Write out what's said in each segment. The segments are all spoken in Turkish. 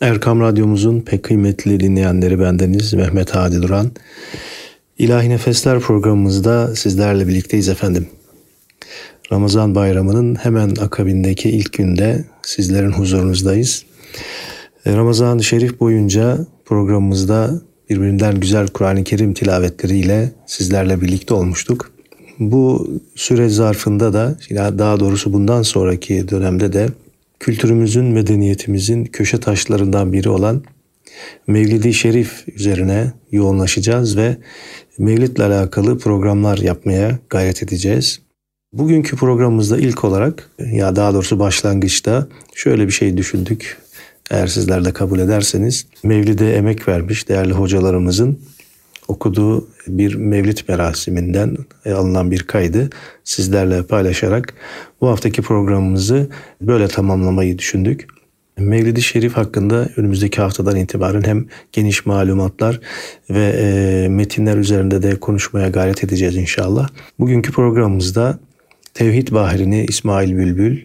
Erkam Radyomuzun pek kıymetli dinleyenleri bendeniz Mehmet Hadi Duran. İlahi Nefesler programımızda sizlerle birlikteyiz efendim. Ramazan bayramının hemen akabindeki ilk günde sizlerin huzurunuzdayız. E, Ramazan-ı Şerif boyunca programımızda birbirinden güzel Kur'an-ı Kerim tilavetleriyle sizlerle birlikte olmuştuk. Bu süre zarfında da daha doğrusu bundan sonraki dönemde de kültürümüzün, medeniyetimizin köşe taşlarından biri olan Mevlid-i Şerif üzerine yoğunlaşacağız ve Mevlid'le alakalı programlar yapmaya gayret edeceğiz. Bugünkü programımızda ilk olarak ya daha doğrusu başlangıçta şöyle bir şey düşündük. Eğer sizler de kabul ederseniz Mevlid'e emek vermiş değerli hocalarımızın okuduğu bir mevlid merasiminden alınan bir kaydı sizlerle paylaşarak bu haftaki programımızı böyle tamamlamayı düşündük. Mevlid-i Şerif hakkında önümüzdeki haftadan itibaren hem geniş malumatlar ve e, metinler üzerinde de konuşmaya gayret edeceğiz inşallah. Bugünkü programımızda Tevhid Bahrini İsmail Bülbül,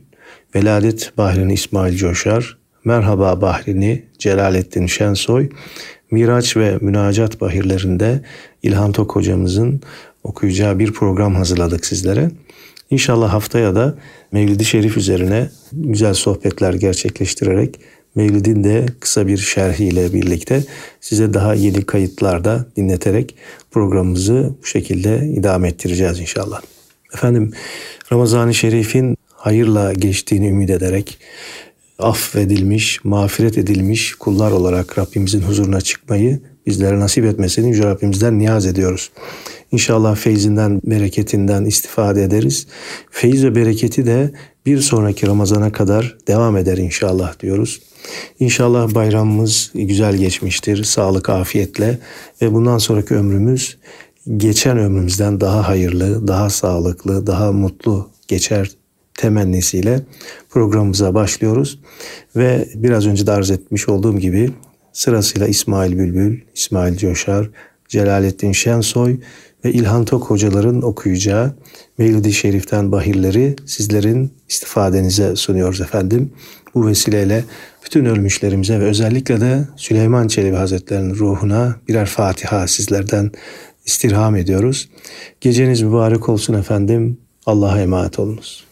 Veladet Bahrini İsmail Coşar, Merhaba Bahrini Celalettin Şensoy, Miraç ve Münacat bahirlerinde İlhan Tok hocamızın okuyacağı bir program hazırladık sizlere. İnşallah haftaya da Mevlid-i Şerif üzerine güzel sohbetler gerçekleştirerek Mevlid'in de kısa bir şerhiyle birlikte size daha yeni kayıtlarda dinleterek programımızı bu şekilde idame ettireceğiz inşallah. Efendim Ramazan-ı Şerif'in hayırla geçtiğini ümit ederek affedilmiş, mağfiret edilmiş kullar olarak Rabbimizin huzuruna çıkmayı bizlere nasip etmesini Yüce Rabbimizden niyaz ediyoruz. İnşallah feyzinden, bereketinden istifade ederiz. Feyiz ve bereketi de bir sonraki Ramazan'a kadar devam eder inşallah diyoruz. İnşallah bayramımız güzel geçmiştir, sağlık, afiyetle ve bundan sonraki ömrümüz geçen ömrümüzden daha hayırlı, daha sağlıklı, daha mutlu geçer temennisiyle programımıza başlıyoruz. Ve biraz önce de arz etmiş olduğum gibi sırasıyla İsmail Bülbül, İsmail Coşar, Celalettin Şensoy ve İlhan Tok hocaların okuyacağı Mevlid-i Şerif'ten bahirleri sizlerin istifadenize sunuyoruz efendim. Bu vesileyle bütün ölmüşlerimize ve özellikle de Süleyman Çelebi Hazretleri'nin ruhuna birer Fatiha sizlerden istirham ediyoruz. Geceniz mübarek olsun efendim. Allah'a emanet olunuz.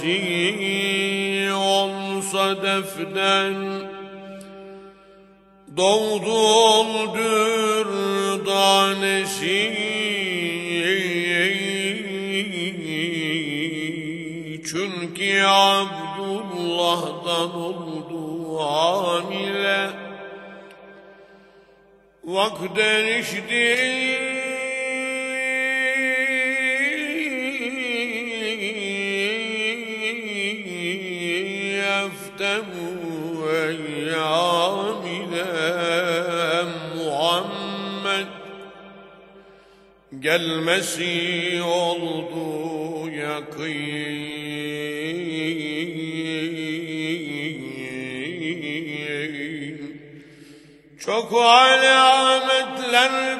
vahşi olsa defnen Doğdu oldur daneşi Çünkü Abdullah'dan oldu hamile Vakten iştir gelmesi oldu yakın. Çok alametler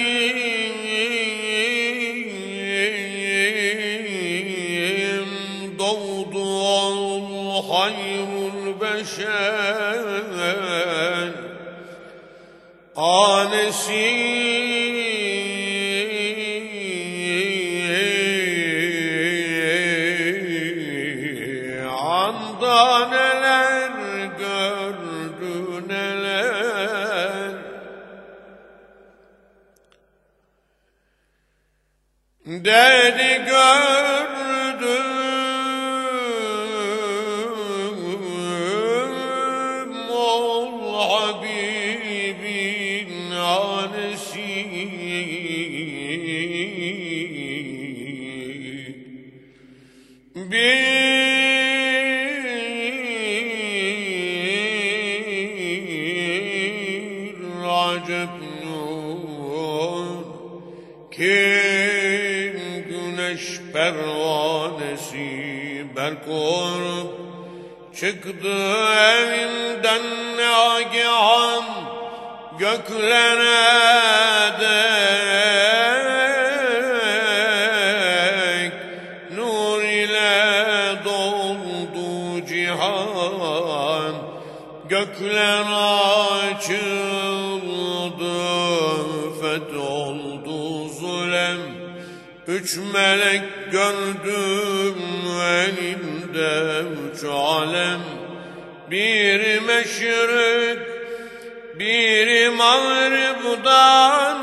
Anesi. Anda neler gördü neler? Dedi kim güneş pervanesi berkorup çıktı evinden nagihan göklere dek. Nur ile cihan gökler açıldı Üç melek gördüm elinde üç alem. Biri meşrik, biri mağribdan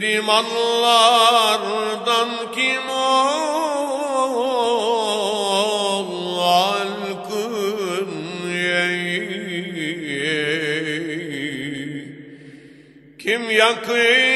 Bildim anlardan kim ol halkın yeği. Kim yakın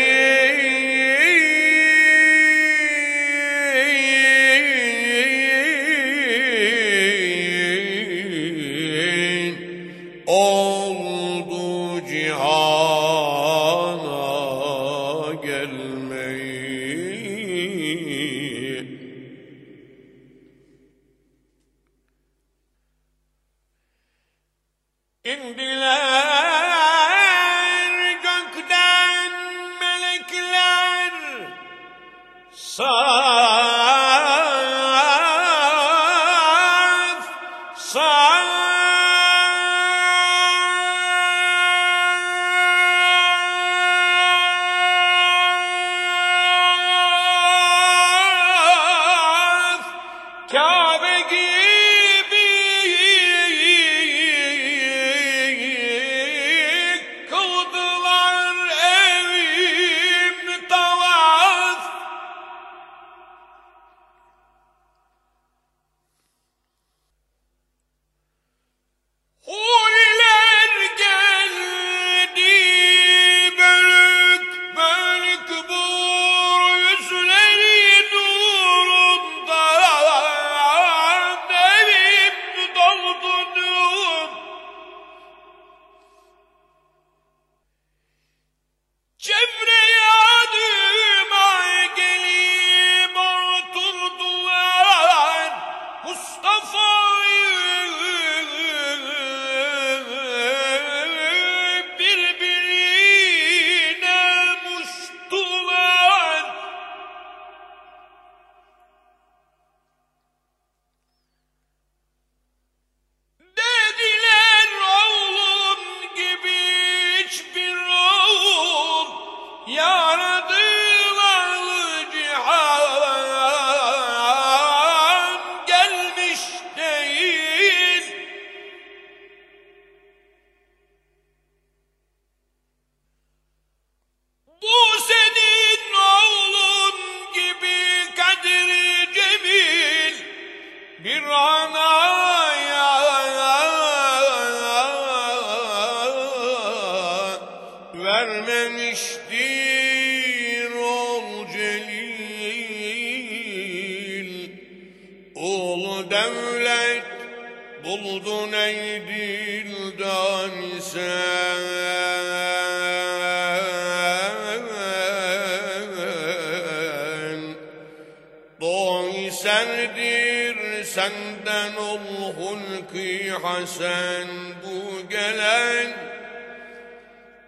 hulki hasen bu gelen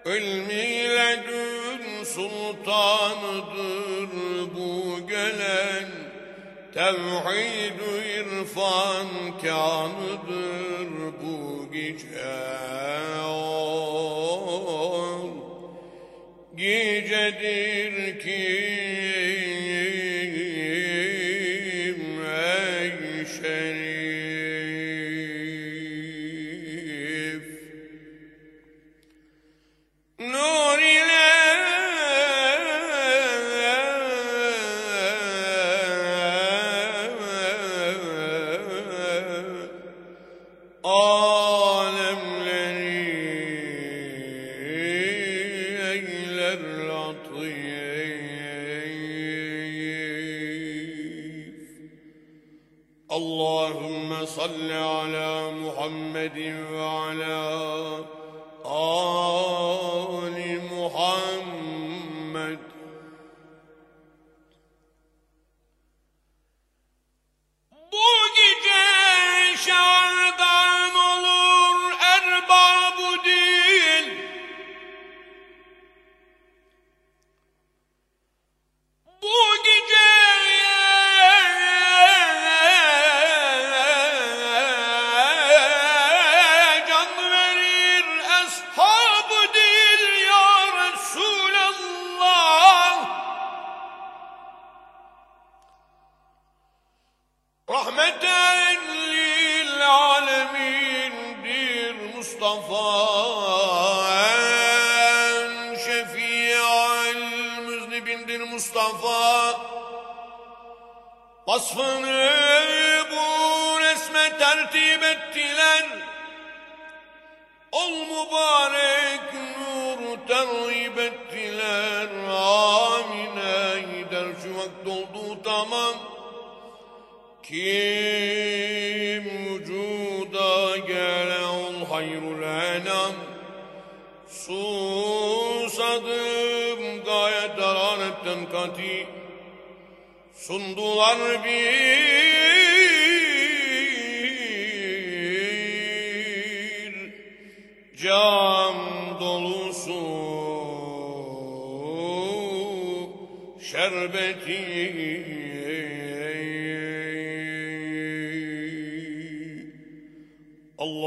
İlmiyle dün sultanıdır bu gelen. Tevhid irfan kanıdır bu gece Gecedir kim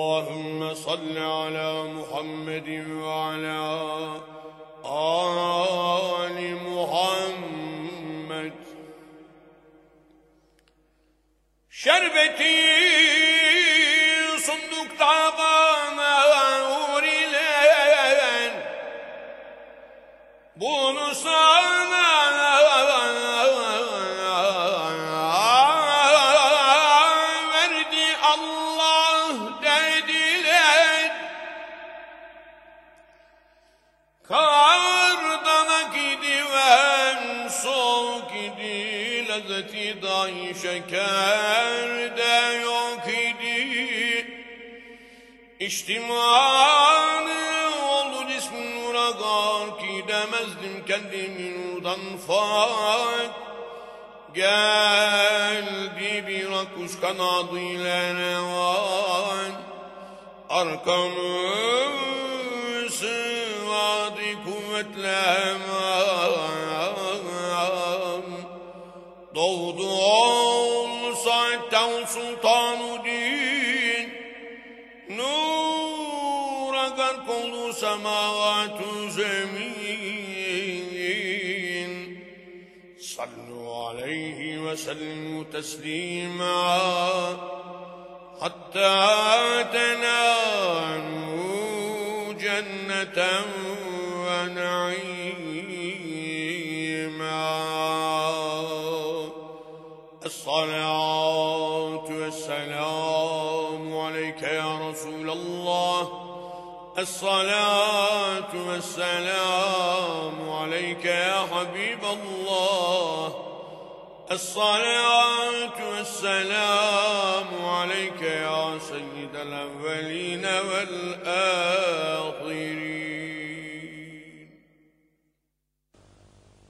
اللهم صل على محمد وعلى آل محمد Şerbeti sundukta bana uğrilen Bunu sana Lezzeti dahi şekerde yok idi. İçtimanı oldu cismin nura gar ki demezdim kendimi nurdan fak Geldi bir akuş kanadıyla revan. Arkamı sıvadı kuvvetle hemen ضوضاء سعدت سلطان الدين. نورك كل سماوات جميع صلوا عليه وسلموا تسليما. حتى تنالوا جنة الصلاة والسلام عليك يا حبيب الله الصلاة والسلام عليك يا سيد الأولين والآخرين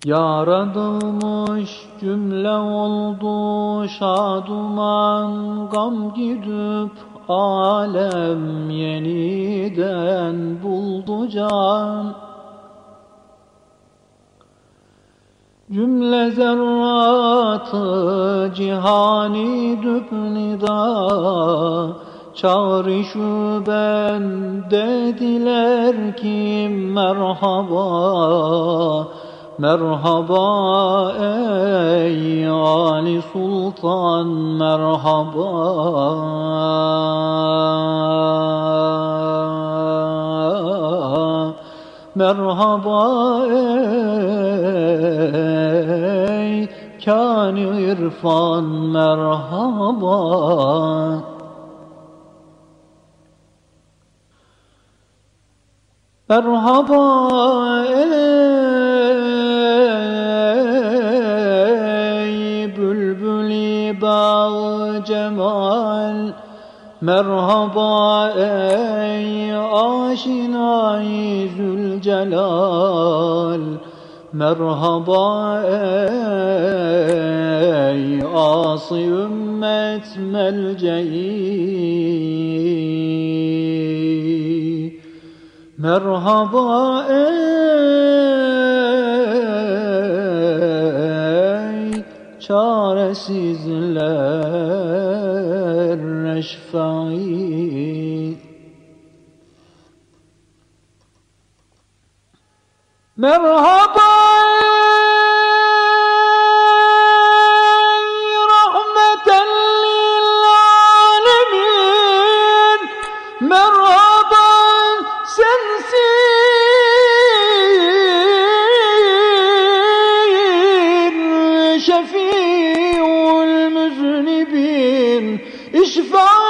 Yaradılmış cümle oldu şaduman gam gidip alem yeniden buldu can. Cümle zerratı cihani düpnida Çağrışu ben dediler ki merhaba Merhaba ey Ali Sultan merhaba. Merhaba ey kâni irfan merhaba. Merhaba ey cemal Merhaba ey aşinayı zülcelal. Merhaba ey asi ümmet melceği Merhaba ey çaresizler reşfai. Merhaba vão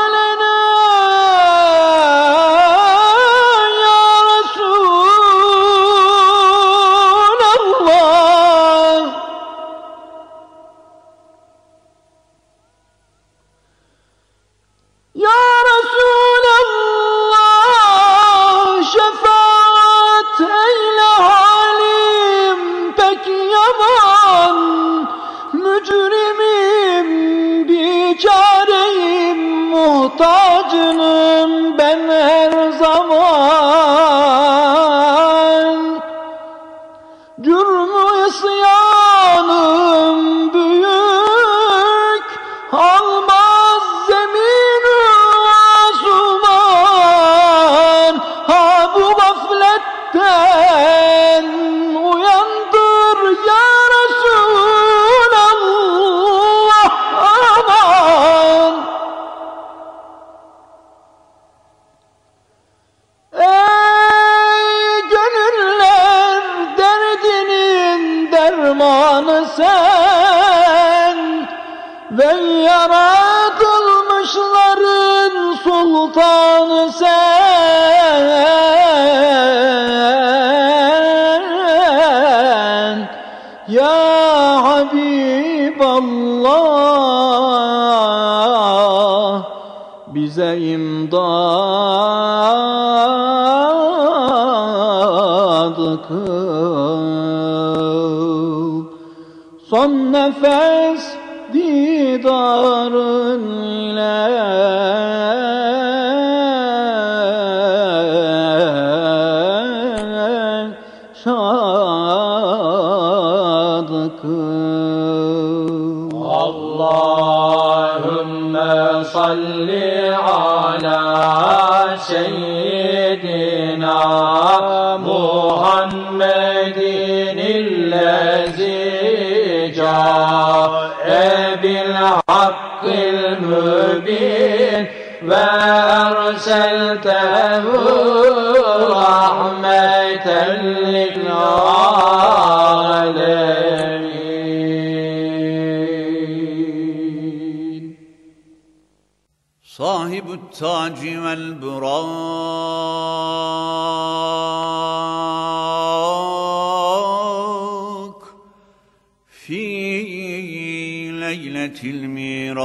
ليلة الميراج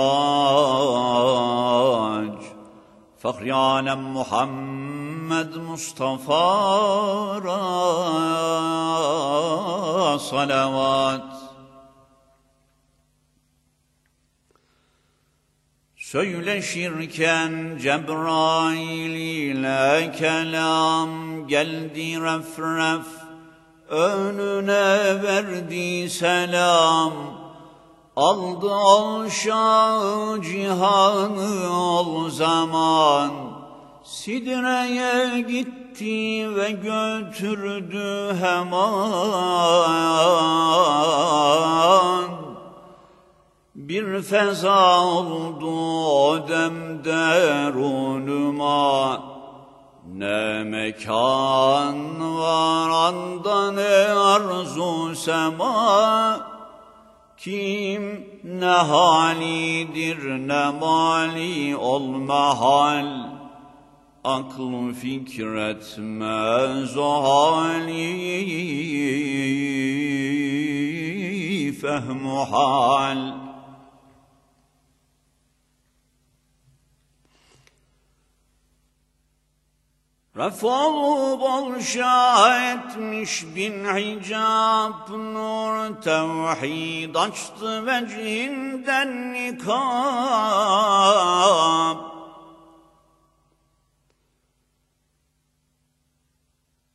فخر عالم محمد مصطفى را صلوات Söyleşirken Cebrail ile kelam geldi ref ref önüne verdi selam aldı şah cihanı ol zaman. Sidre'ye gitti ve götürdü hemen. Bir feza oldu o demde runuma Ne mekan var anda ne arzu sema Kim ne halidir ne mali ol mahal Aklı fikretmez o hali. Fehmu hal Refol bol etmiş bin hicab nur tevhid açtı vecihinden nikab.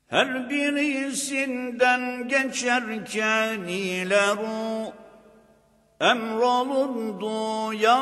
Her birisinden geçerken ile ruh emrolundu ya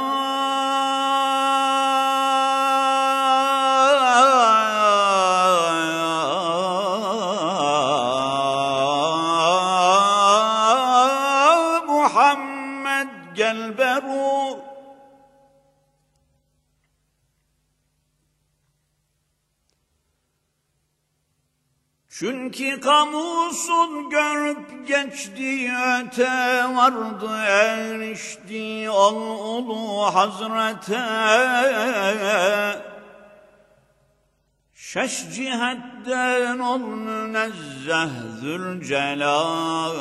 Çünkü kamusun görüp geçti öte vardı erişti ol ulu hazrete. Şeş cihetten ol münezzeh zülcelal.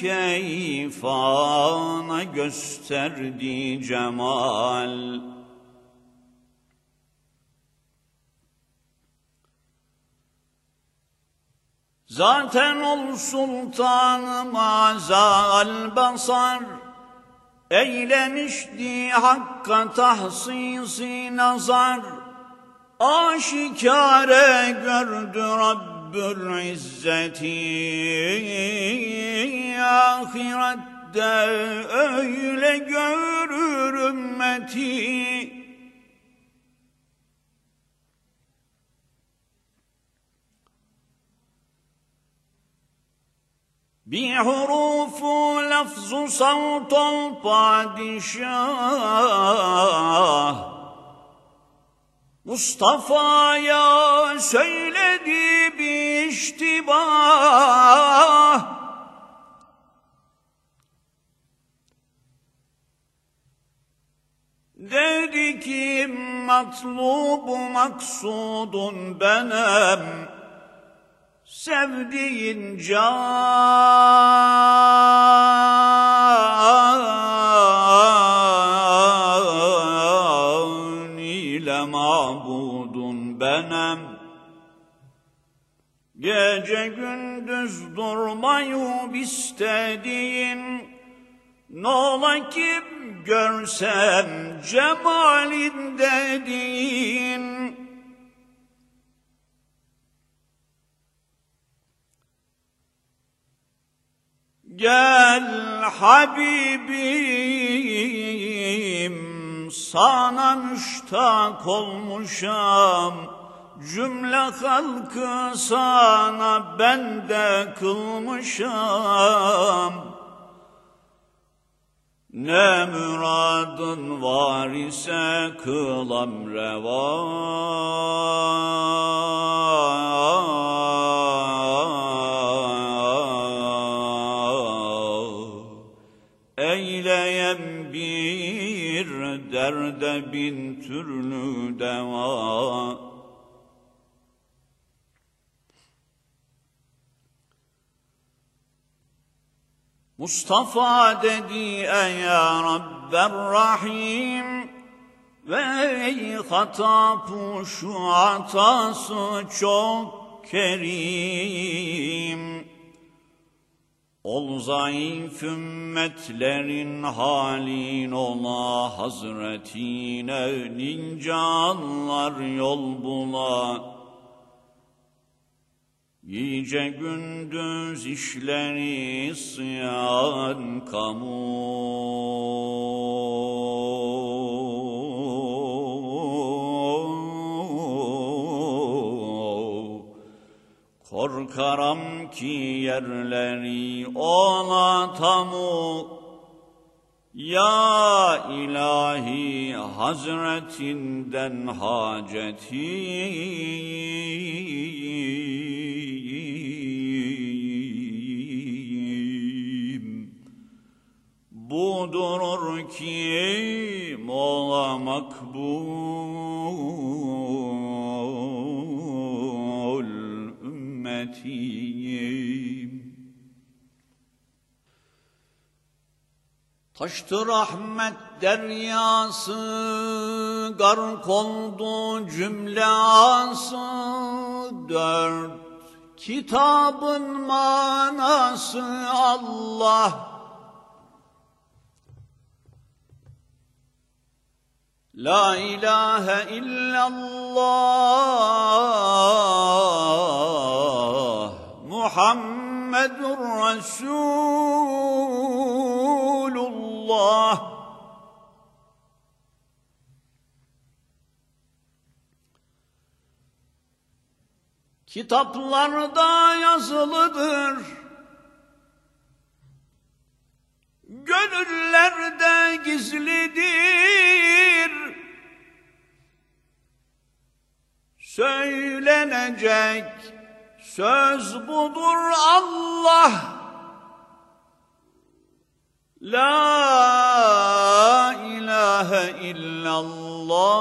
Kemu keyfan gösterdi cemal. Zaten ol sultanım azal basar Eylemişti hakka tahsisi nazar. Aşikare gördü Rabbül İzzeti ahiret de öyle görür ümmeti. بحروف لفظ صوت الpadişah Mustafa'ya söyledi bir iştibah. Dedi ki matlubu maksudun benem Sevdiğin can Gece gündüz durmayı istediğin ne ola ki görsem cemalin dediğin. Gel Habibim sana müştak olmuşam Cümle halkı sana ben de kılmışam ne müradın var ise kılam reva. Eyleyem bir derde bin türlü deva. Mustafa dedi ya Rabber Rahim ve ey hatapu şu atası çok kerim. Ol zayıf ümmetlerin halin ola Hazretine nincanlar yol bula. Gece gündüz işleri isyan kamu. Korkaram ki yerleri ona tamu. Ya ilahi hazretinden hacetim. Budurur ki mola makbul ümmetim. Taştı rahmet deryası, gark oldu cümle ası, dört kitabın manası Allah. La ilahe illallah Muhammedur Resulullah. Kitaplarda yazılıdır. Gönüllerde gizlidir Söylenecek söz budur Allah. La ilahe illallah.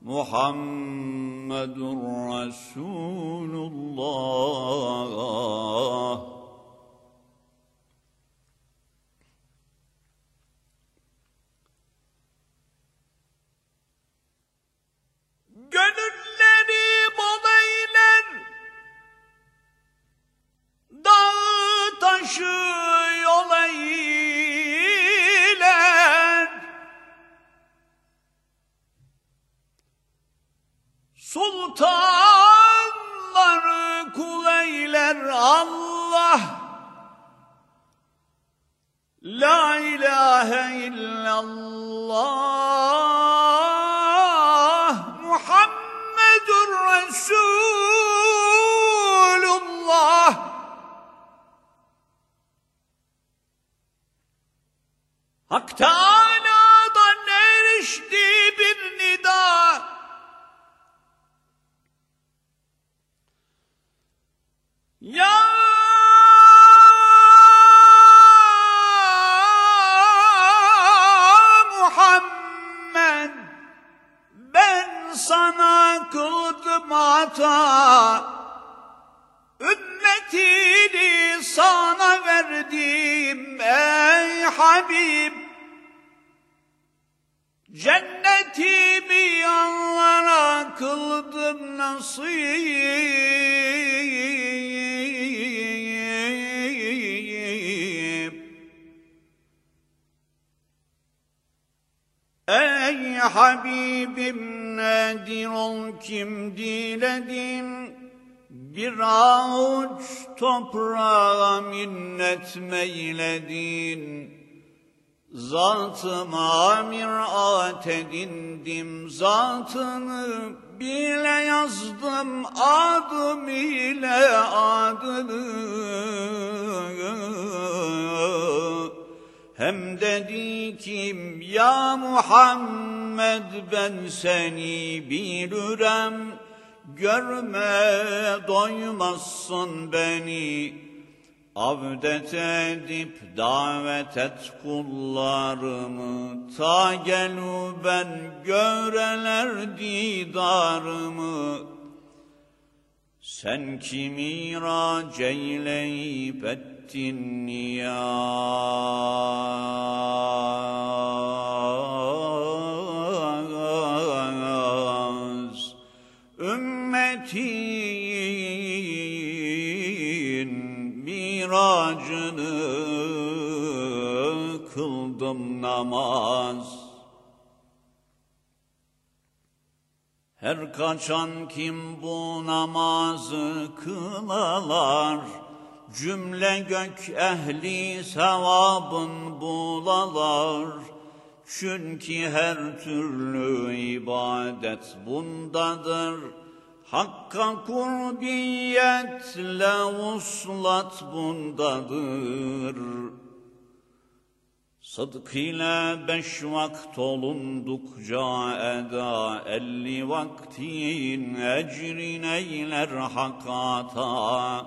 Muhammedur Resulullah yol eyler. Sultanları kul eyler Allah. La ilahe illallah Zatıma mirat edindim. Zatını Bile yazdım adım ile adını. Hem dedi kim ya Muhammed ben seni bilirim Görme doymazsın beni Avdet edip davet et kullarımı Ta gelu ben göreler didarımı Sen ki mirac eyleyip ettin niyaz. Kıldım namaz. Her kaçan kim bu namazı kılalar, Cümle gök ehli sevabın bulalar. Çünkü her türlü ibadet bundadır. Hakka kurbiyetle uslat bundadır. Sıdk ile beş vakt olundukça eda elli vaktin ecrin eyler hakata.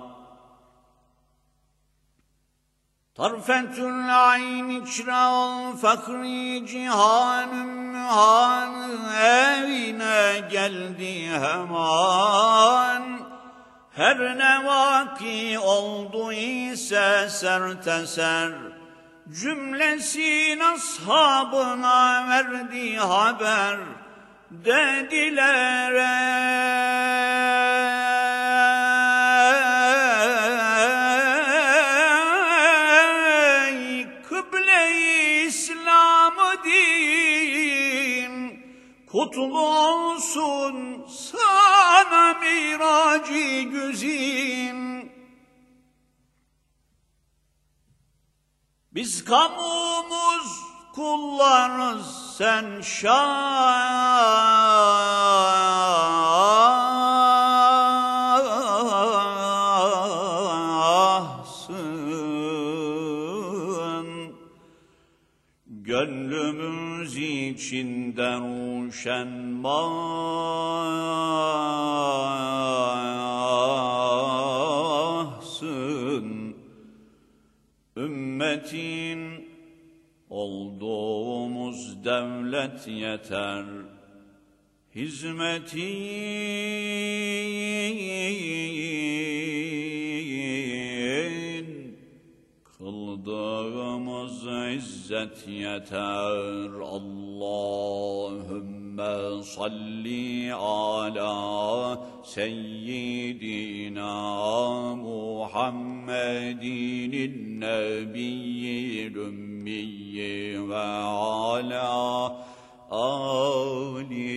Tarfetül ayn içre ol fakri cihanın mühanı evine geldi hemen. Her ne vaki oldu ise serteser. Cümlesin ashabına verdi haber. Dediler ey kıble-i İslam'ı din kutlu olsun sana miracı güzin. Biz kamumuz kullarız sen şahsın. Gönlümüz içinde ruşen mahsın. Ümmetin olduğumuz devlet yeter. Hizmetin kıldığımız izzet yeter. Allahümme salli ala seyyidina Muhammedin nebiyyil ümmiyyi ve ala alihi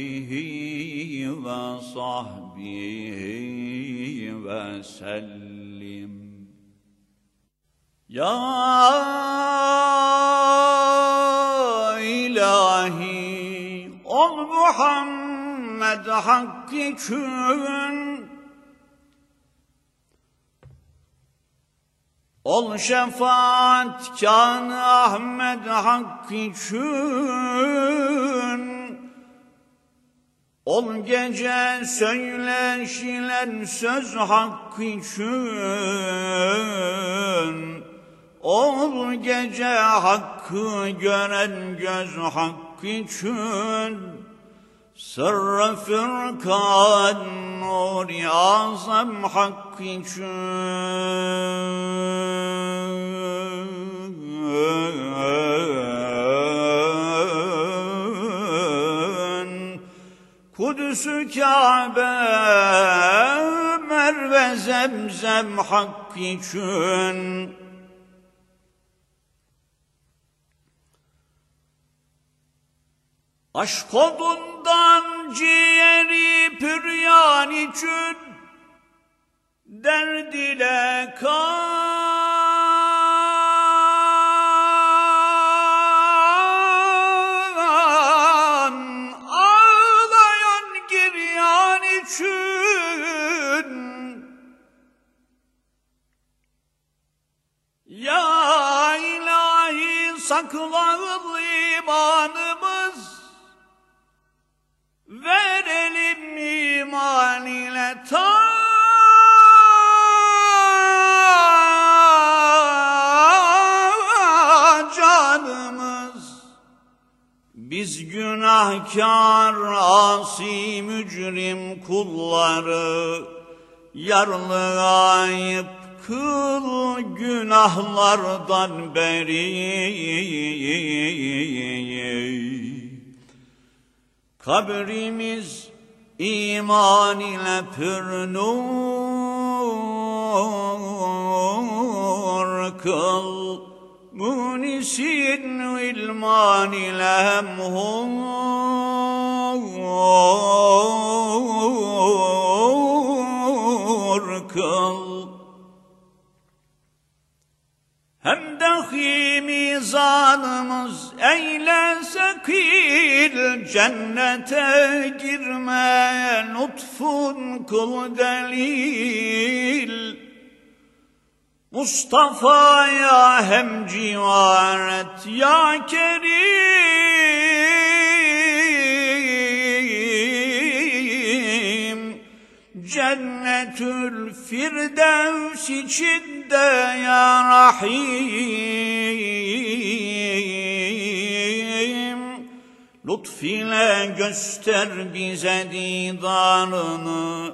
ve sahbihi ve sellim. Ol Muhammed hakkı kün. Ol şefaat kan Ahmet hakkı kün. Ol gece söyleşilen söz hakkı için Ol gece hakkı gören göz hakkı için Sırrı fırkan nuri azam hakkı için Kudüs-ü Kabe, Merve Zemzem hak için. Aşk odundan ciğeri püryan için, derd ile kan ağlayan giryan için Ya ilahi saklanın imanımız Verelim iman ile ta canımız. Biz günahkar, asi, mücrim kulları yarlayıp kıl günahlardan beri Kabrimiz iman ile pür kıl. Munisin ilman ile hemhur kıl hem dahi mizanımız eyle sekil cennete girme lütfun kıl delil. Mustafa'ya hem civaret ya Kerim. Cennetül Firdevs içinde ya Rahim. Lütfile göster bize didarını.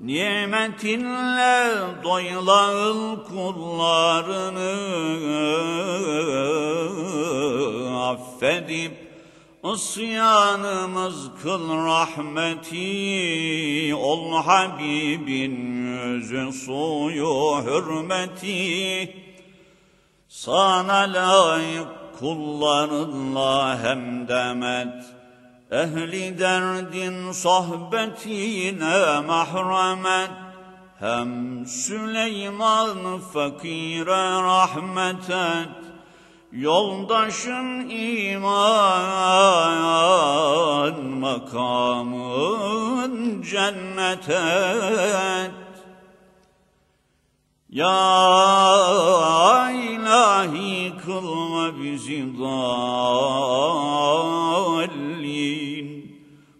Nimetinle doyulağıl kullarını. Affedip Isyanımız kıl rahmeti Ol Habibin yüzü suyu hürmeti. Sana layık kullarınla hemdemet Ehli derdin sohbetine mahremet Hem Süleyman fakire rahmet et Yoldaşın iman makamın cennet et. Ya ilahi kılma bizi dallin.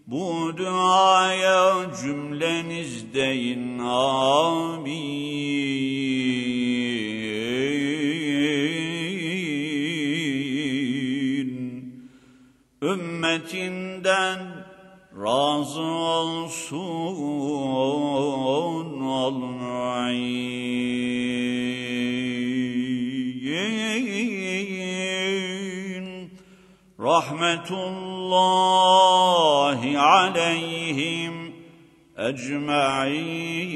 Bu duaya cümleniz deyin amin Ümmetinden razı olsun al-mu'in rahmetullahi aleyhim ecma'in